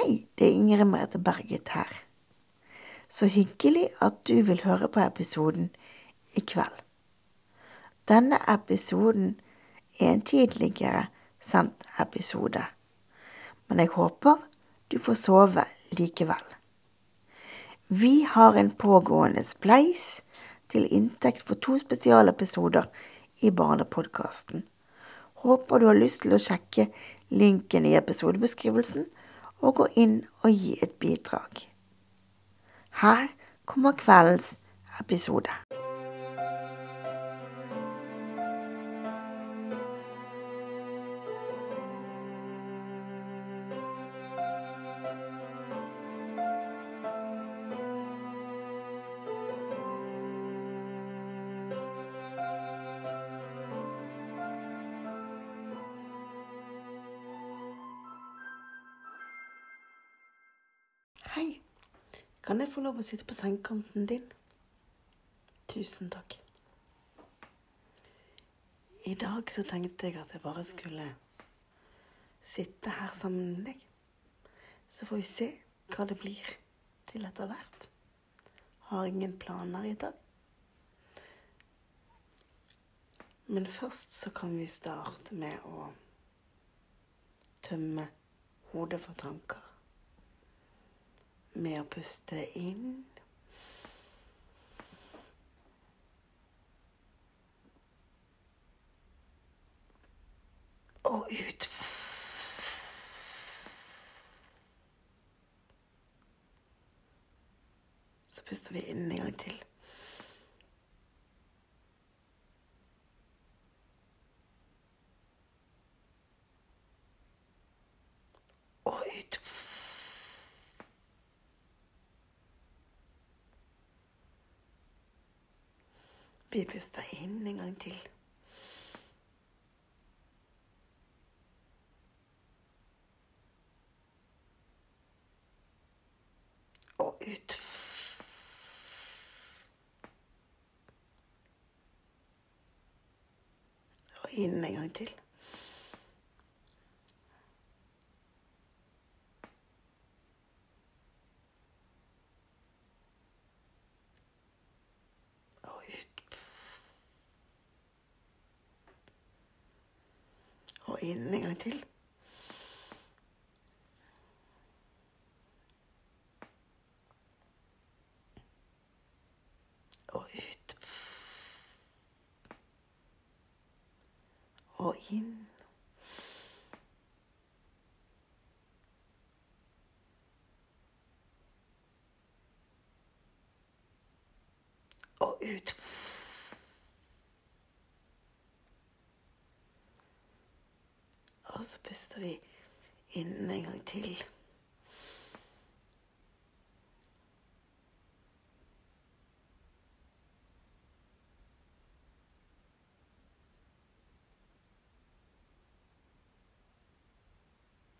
Hei, det er Ingrid Merete Berget her. Så hyggelig at du vil høre på episoden i kveld. Denne episoden er en tidligere sendt episode, men jeg håper du får sove likevel. Vi har en pågående spleis til inntekt for to spesialepisoder i Barnepodkasten. Håper du har lyst til å sjekke linken i episodebeskrivelsen og gå inn og gi et bidrag. Her kommer kveldens episode. Kan jeg få lov å sitte på sengekanten din? Tusen takk. I dag så tenkte jeg at jeg bare skulle sitte her sammen med deg. Så får vi se hva det blir til etter hvert. Har ingen planer i dag. Men først så kan vi starte med å tømme hodet for tanker med å puste inn. Og ut. Så puster vi inn en gang til. Og ut. Vi puster inn en gang til. Og ut. Og inn en gang til. Og ut. Inn en gang til. Og ut. Og inn. Og ut. Og så puster vi inn en gang til.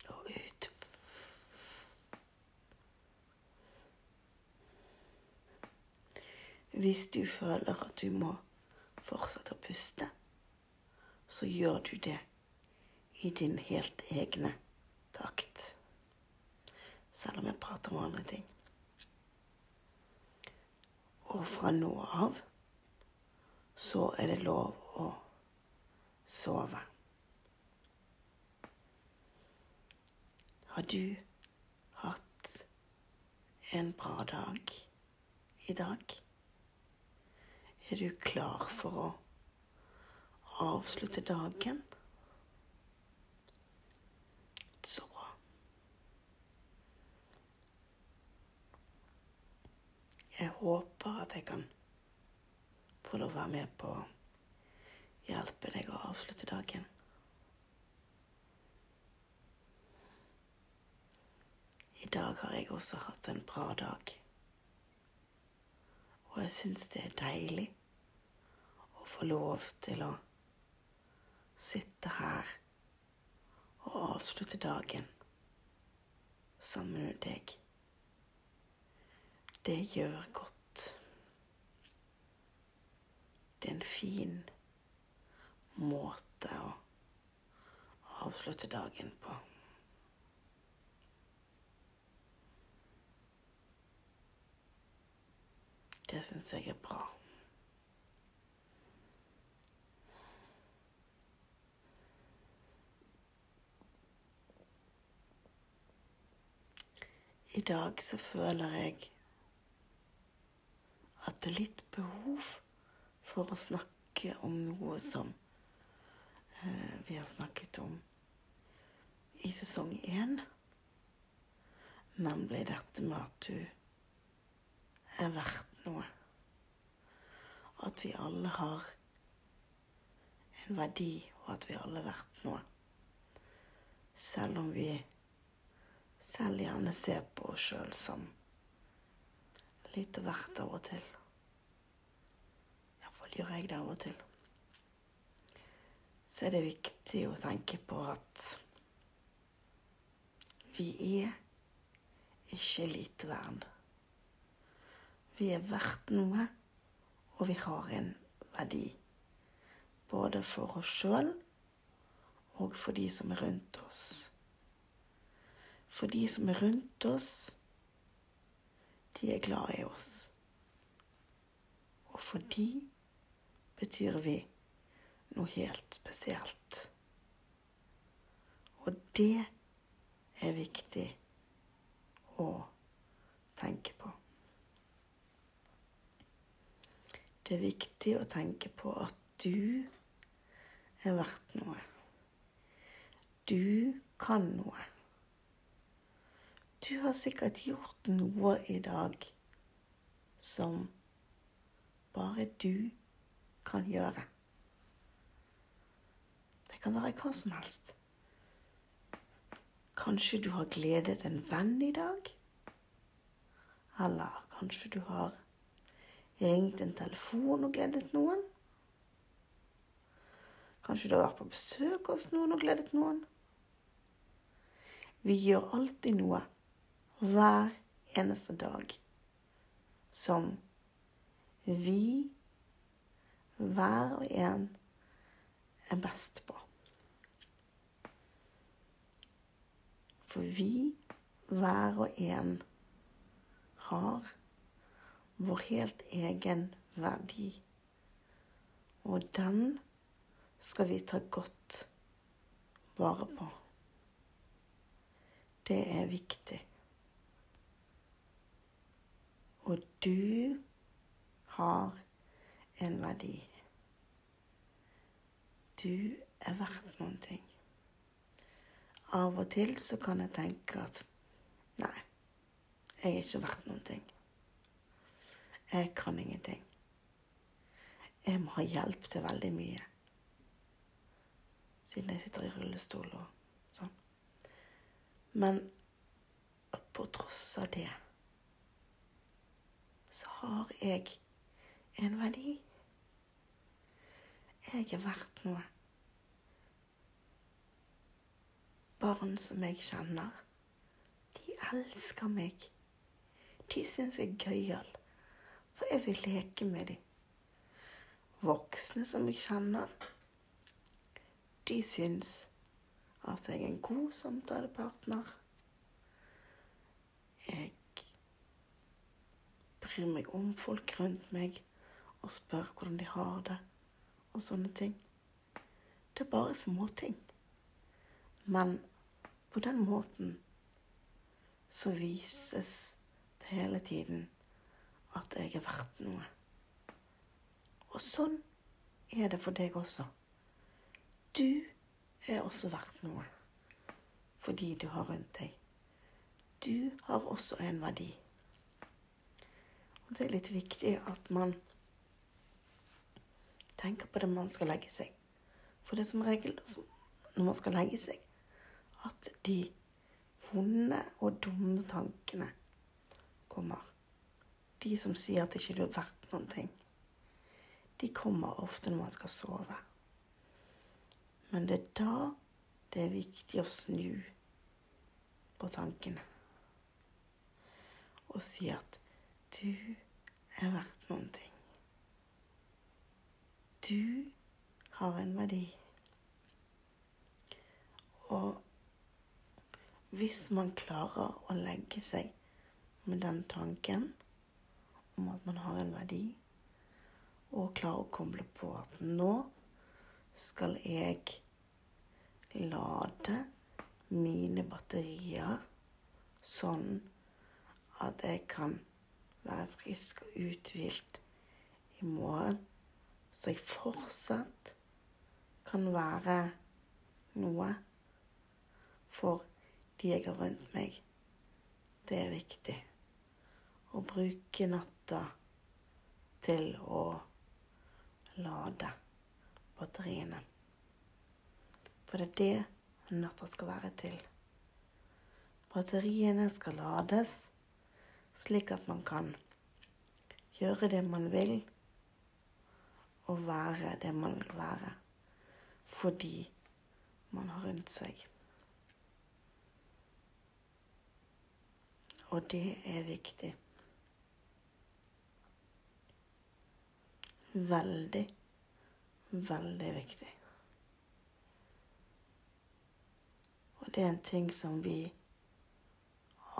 Og ut. Hvis du føler at du må fortsette å puste, så gjør du det i din helt egne takt. Selv om jeg prater om andre ting. Og fra nå av så er det lov å sove. Har du hatt en bra dag i dag? Er du klar for å avslutte dagen? Så bra. Jeg håper at jeg kan få lov å være med på å hjelpe deg å avslutte dagen. I dag har jeg også hatt en bra dag. Og jeg syns det er deilig å få lov til å sitte her og avslutte dagen sammen med deg. Det gjør godt. Det er en fin måte å avslutte dagen på. Det syns jeg er bra. I dag så føler jeg at det er litt behov for å snakke om noe som eh, vi har snakket om i sesong én. Nemlig dette med at du er verdt noe. At vi alle har en verdi, og at vi alle er verdt noe. Selv om vi selv gjerne ser på oss sjøl som lite verdt av og til. Iallfall gjør jeg det av og til. Så er det viktig å tenke på at vi er ikke lite verd. Vi er verdt noe, og vi har en verdi. Både for oss sjøl og for de som er rundt oss. For de som er rundt oss, de er glad i oss. Og for de betyr vi noe helt spesielt. Og det er viktig å tenke på. Det er viktig å tenke på at du er verdt noe. Du kan noe. Du har sikkert gjort noe i dag som bare du kan gjøre. Det kan være hva som helst. Kanskje du har gledet en venn i dag? Eller kanskje du har ringt en telefon og gledet noen? Kanskje du har vært på besøk hos noen og gledet noen? Vi gjør alltid noe hver eneste dag som vi, hver og en, er best på. For vi, hver og en, har vår helt egen verdi. Og den skal vi ta godt vare på. Det er viktig. Og du har en verdi. Du er verdt noen ting. Av og til så kan jeg tenke at nei, jeg er ikke verdt noen ting. Jeg kan ingenting. Jeg må ha hjelp til veldig mye. Siden jeg sitter i rullestol og sånn. Men på tross av det så har jeg en verdi. Jeg er verdt noe. barn som jeg kjenner, de elsker meg. De syns jeg er gøyal, for jeg vil leke med dem. Voksne som jeg kjenner, de syns at jeg er en god samtalepartner. Jeg bryr meg om folk rundt meg og spør hvordan de har det, og sånne ting. Det er bare småting. Men på den måten så vises det hele tiden at jeg er verdt noe. Og sånn er det for deg også. Du er også verdt noe fordi du har rundt deg. Du har også en verdi. Det er litt viktig at man tenker på det man skal legge seg. For det er som regel når man skal legge seg, at de vonde og dumme tankene kommer. De som sier at det ikke er verdt noen ting. De kommer ofte når man skal sove. Men det er da det er viktig å snu på tankene. Og si at du er verdt noen ting. Du har en verdi. Og hvis man klarer å legge seg med den tanken om at man har en verdi, og klarer å koble på at nå skal jeg lade mine batterier sånn at jeg kan være frisk og uthvilt i morgen, så jeg fortsatt kan være noe for de jeg har rundt meg. Det er viktig. Å bruke natta til å lade batteriene. For det er det natta skal være til. Batteriene skal lades slik at man kan gjøre det man vil, og være det man vil være, fordi man har rundt seg. Og det er viktig. Veldig, veldig viktig. Og det er en ting som vi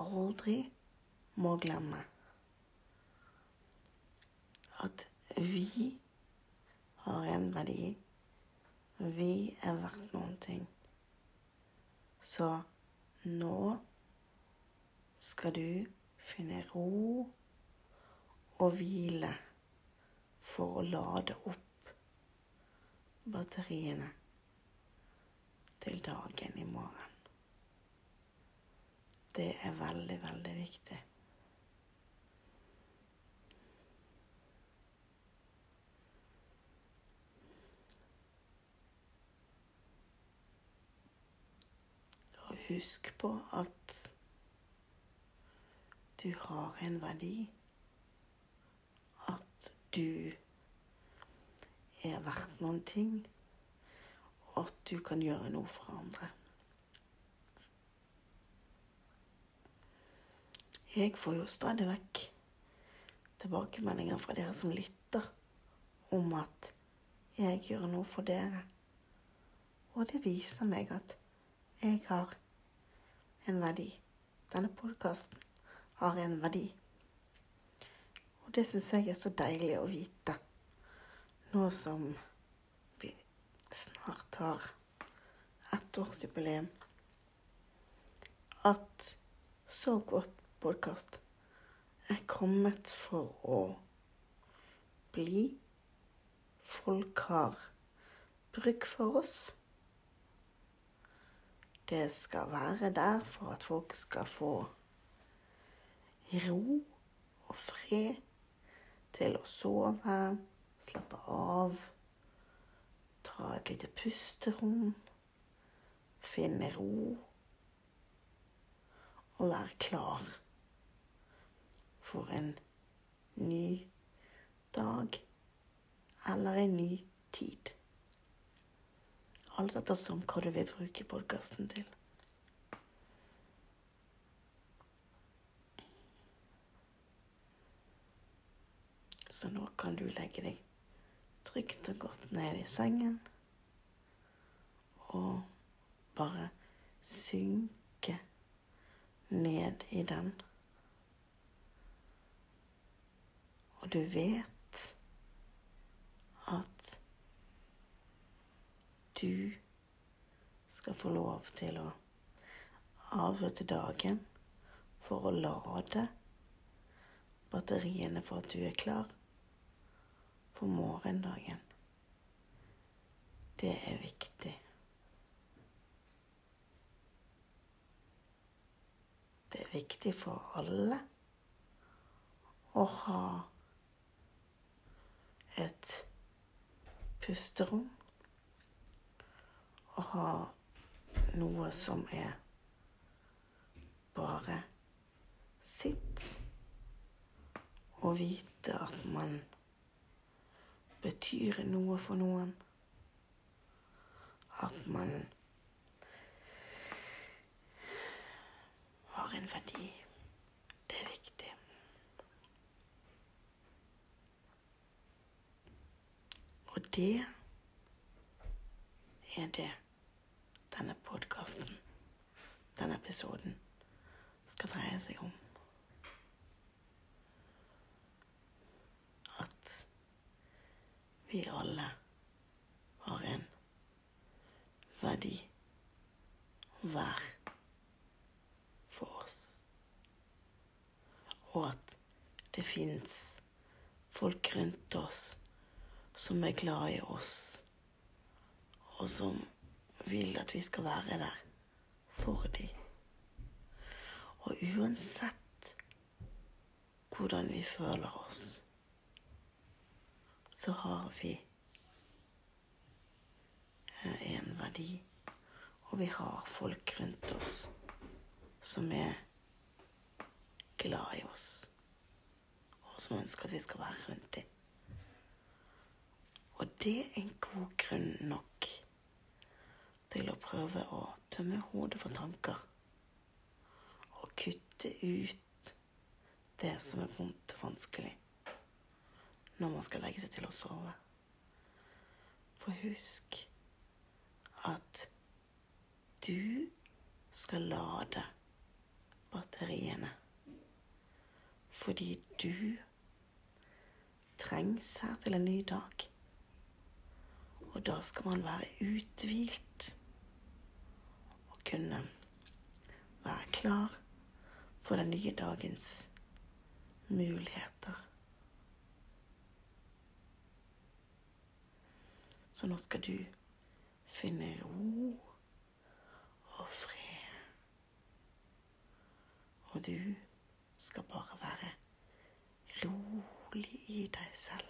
aldri må glemme. At vi har en verdi. Vi er verdt noen ting. Så nå skal du finne ro og hvile for å lade opp batteriene til dagen i morgen. Det er veldig, veldig viktig. Og husk på at du har en verdi. At du er verdt noen ting. Og at du kan gjøre noe for andre. Jeg får jo stadig vekk tilbakemeldinger fra dere som lytter, om at jeg gjør noe for dere. Og det viser meg at jeg har en verdi. Denne podkasten har en verdi. Og det syns jeg er så deilig å vite, nå som vi snart har ettårsjubileum, at så godt podkast er kommet for å bli. Folk har bruk for oss. Det skal være der for at folk skal få ro og fred til å sove, slappe av, ta et lite pusterom, finne ro og være klar for en ny dag eller en ny tid. Alt ettersom hva du vil bruke podkasten til. Så nå kan du legge deg trygt og godt ned i sengen og bare synke ned i den. Og du vet at du skal få lov til å avslutte dagen for å lade batteriene for at du er klar for morgendagen. Det er viktig. Det er viktig for alle å ha et pusterom og ha noe som er bare sitt, og vite at man betyr noe for noen. At man har en verdi. Det er viktig. Og det er det denne podkasten, denne episoden, skal dreie seg om. At vi alle har en verdi hver for oss. Og at det fins folk rundt oss som er glad i oss, og som vil at vi skal være der for dem. Og uansett hvordan vi føler oss, så har vi en verdi. Og vi har folk rundt oss som er glad i oss, og som ønsker at vi skal være rundt dem. Og det er en god grunn nok til å prøve å tømme hodet for tanker og kutte ut det som er vondt og vanskelig når man skal legge seg til å sove. For husk at du skal lade batteriene fordi du trengs her til en ny dag. Og da skal man være uthvilt kunne være klar for den nye dagens muligheter. Så nå skal du finne ro og fred. Og du skal bare være rolig i deg selv.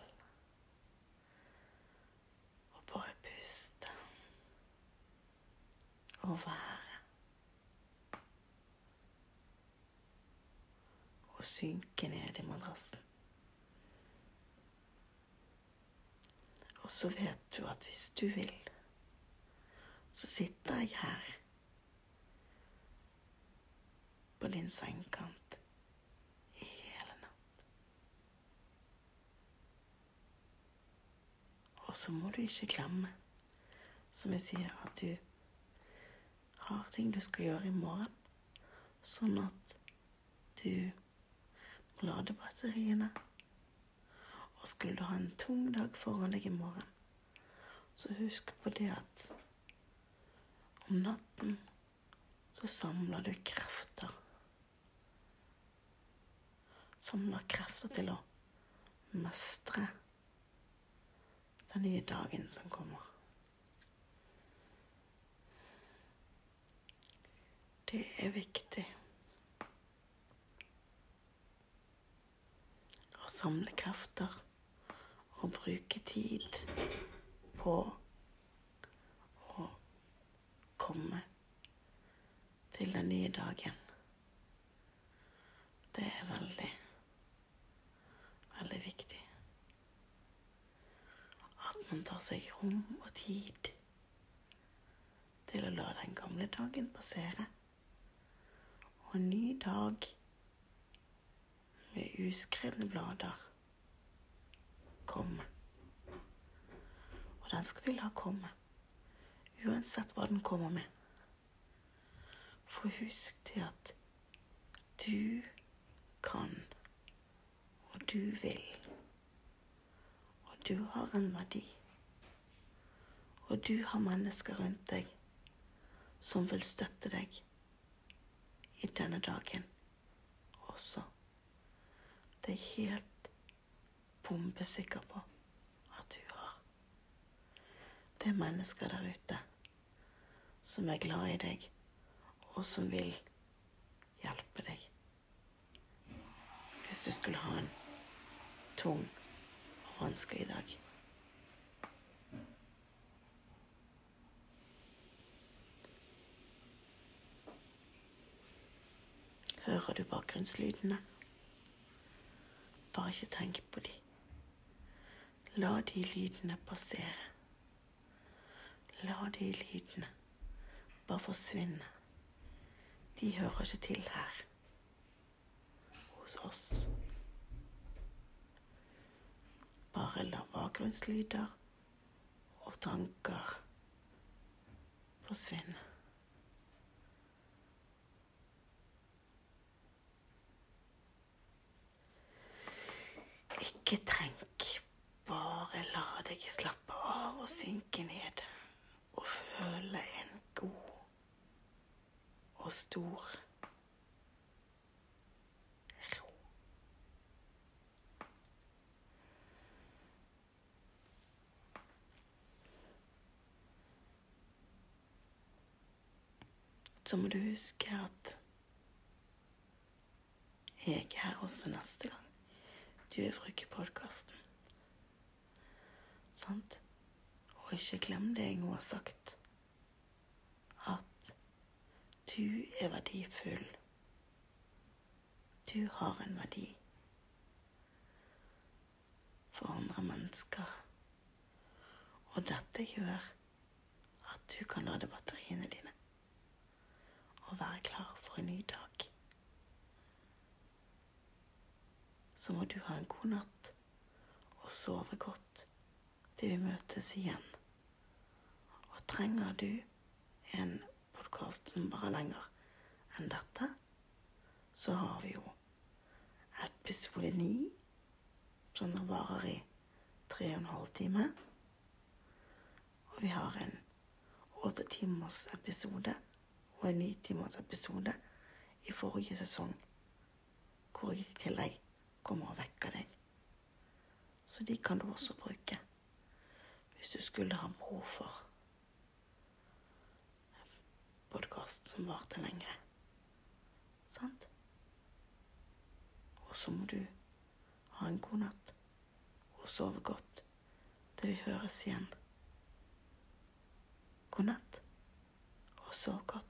Og Bare puste og være. Og synke ned i madrassen. Og så vet du at hvis du vil, så sitter jeg her på din sengekant Og så må du ikke glemme, som jeg sier, at du har ting du skal gjøre i morgen, sånn at du må lade batteriene. Og skulle du ha en tung dag foran deg i morgen, så husk på det at om natten så samler du krefter. Samler krefter til å mestre den nye dagen som kommer. Det er viktig å samle krefter og bruke tid på å komme til den nye dagen. Det er veldig, veldig viktig At man tar seg rom og tid til å la den gamle dagen passere. Og en ny dag med uskrevne blader komme. Og den skal vi la komme, uansett hva den kommer med. For husk det at du kan, og du vil. Og du har en verdi. Og du har mennesker rundt deg som vil støtte deg i denne dagen også. Det er helt bombesikker på at du har. Det er mennesker der ute som er glad i deg, og som vil hjelpe deg. Hvis du skulle ha en tung og vanskelig dag. Hører du bakgrunnslydene? Bare ikke tenk på de. La de lydene passere. La de lydene bare forsvinne. De hører ikke til her hos oss. Bare la bakgrunnslyder og tanker forsvinne. Ikke tenk, bare la deg slappe av og synke ned og føle en god og stor ro. Så må du huske at jeg er her også neste gang du er bruker podkasten. Sant? Og ikke glem det jeg nå har sagt, at du er verdifull. Du har en verdi for andre mennesker. Og dette gjør at du kan lade batteriene dine og være klar for en ny dag. Så må du ha en god natt og sove godt til vi møtes igjen. Og trenger du en podkast som bare er lenger enn dette, så har vi jo episode ni, som nå varer i tre og en halv time. Og vi har en åtte timers episode og en ni timers episode i forrige sesong, hvor jeg i tillegg kommer og vekker deg. Så de kan du også bruke hvis du skulle ha behov for podkast som varte lengre. Sant? Og så må du ha en god natt og sove godt til vi høres igjen. God natt og sov godt.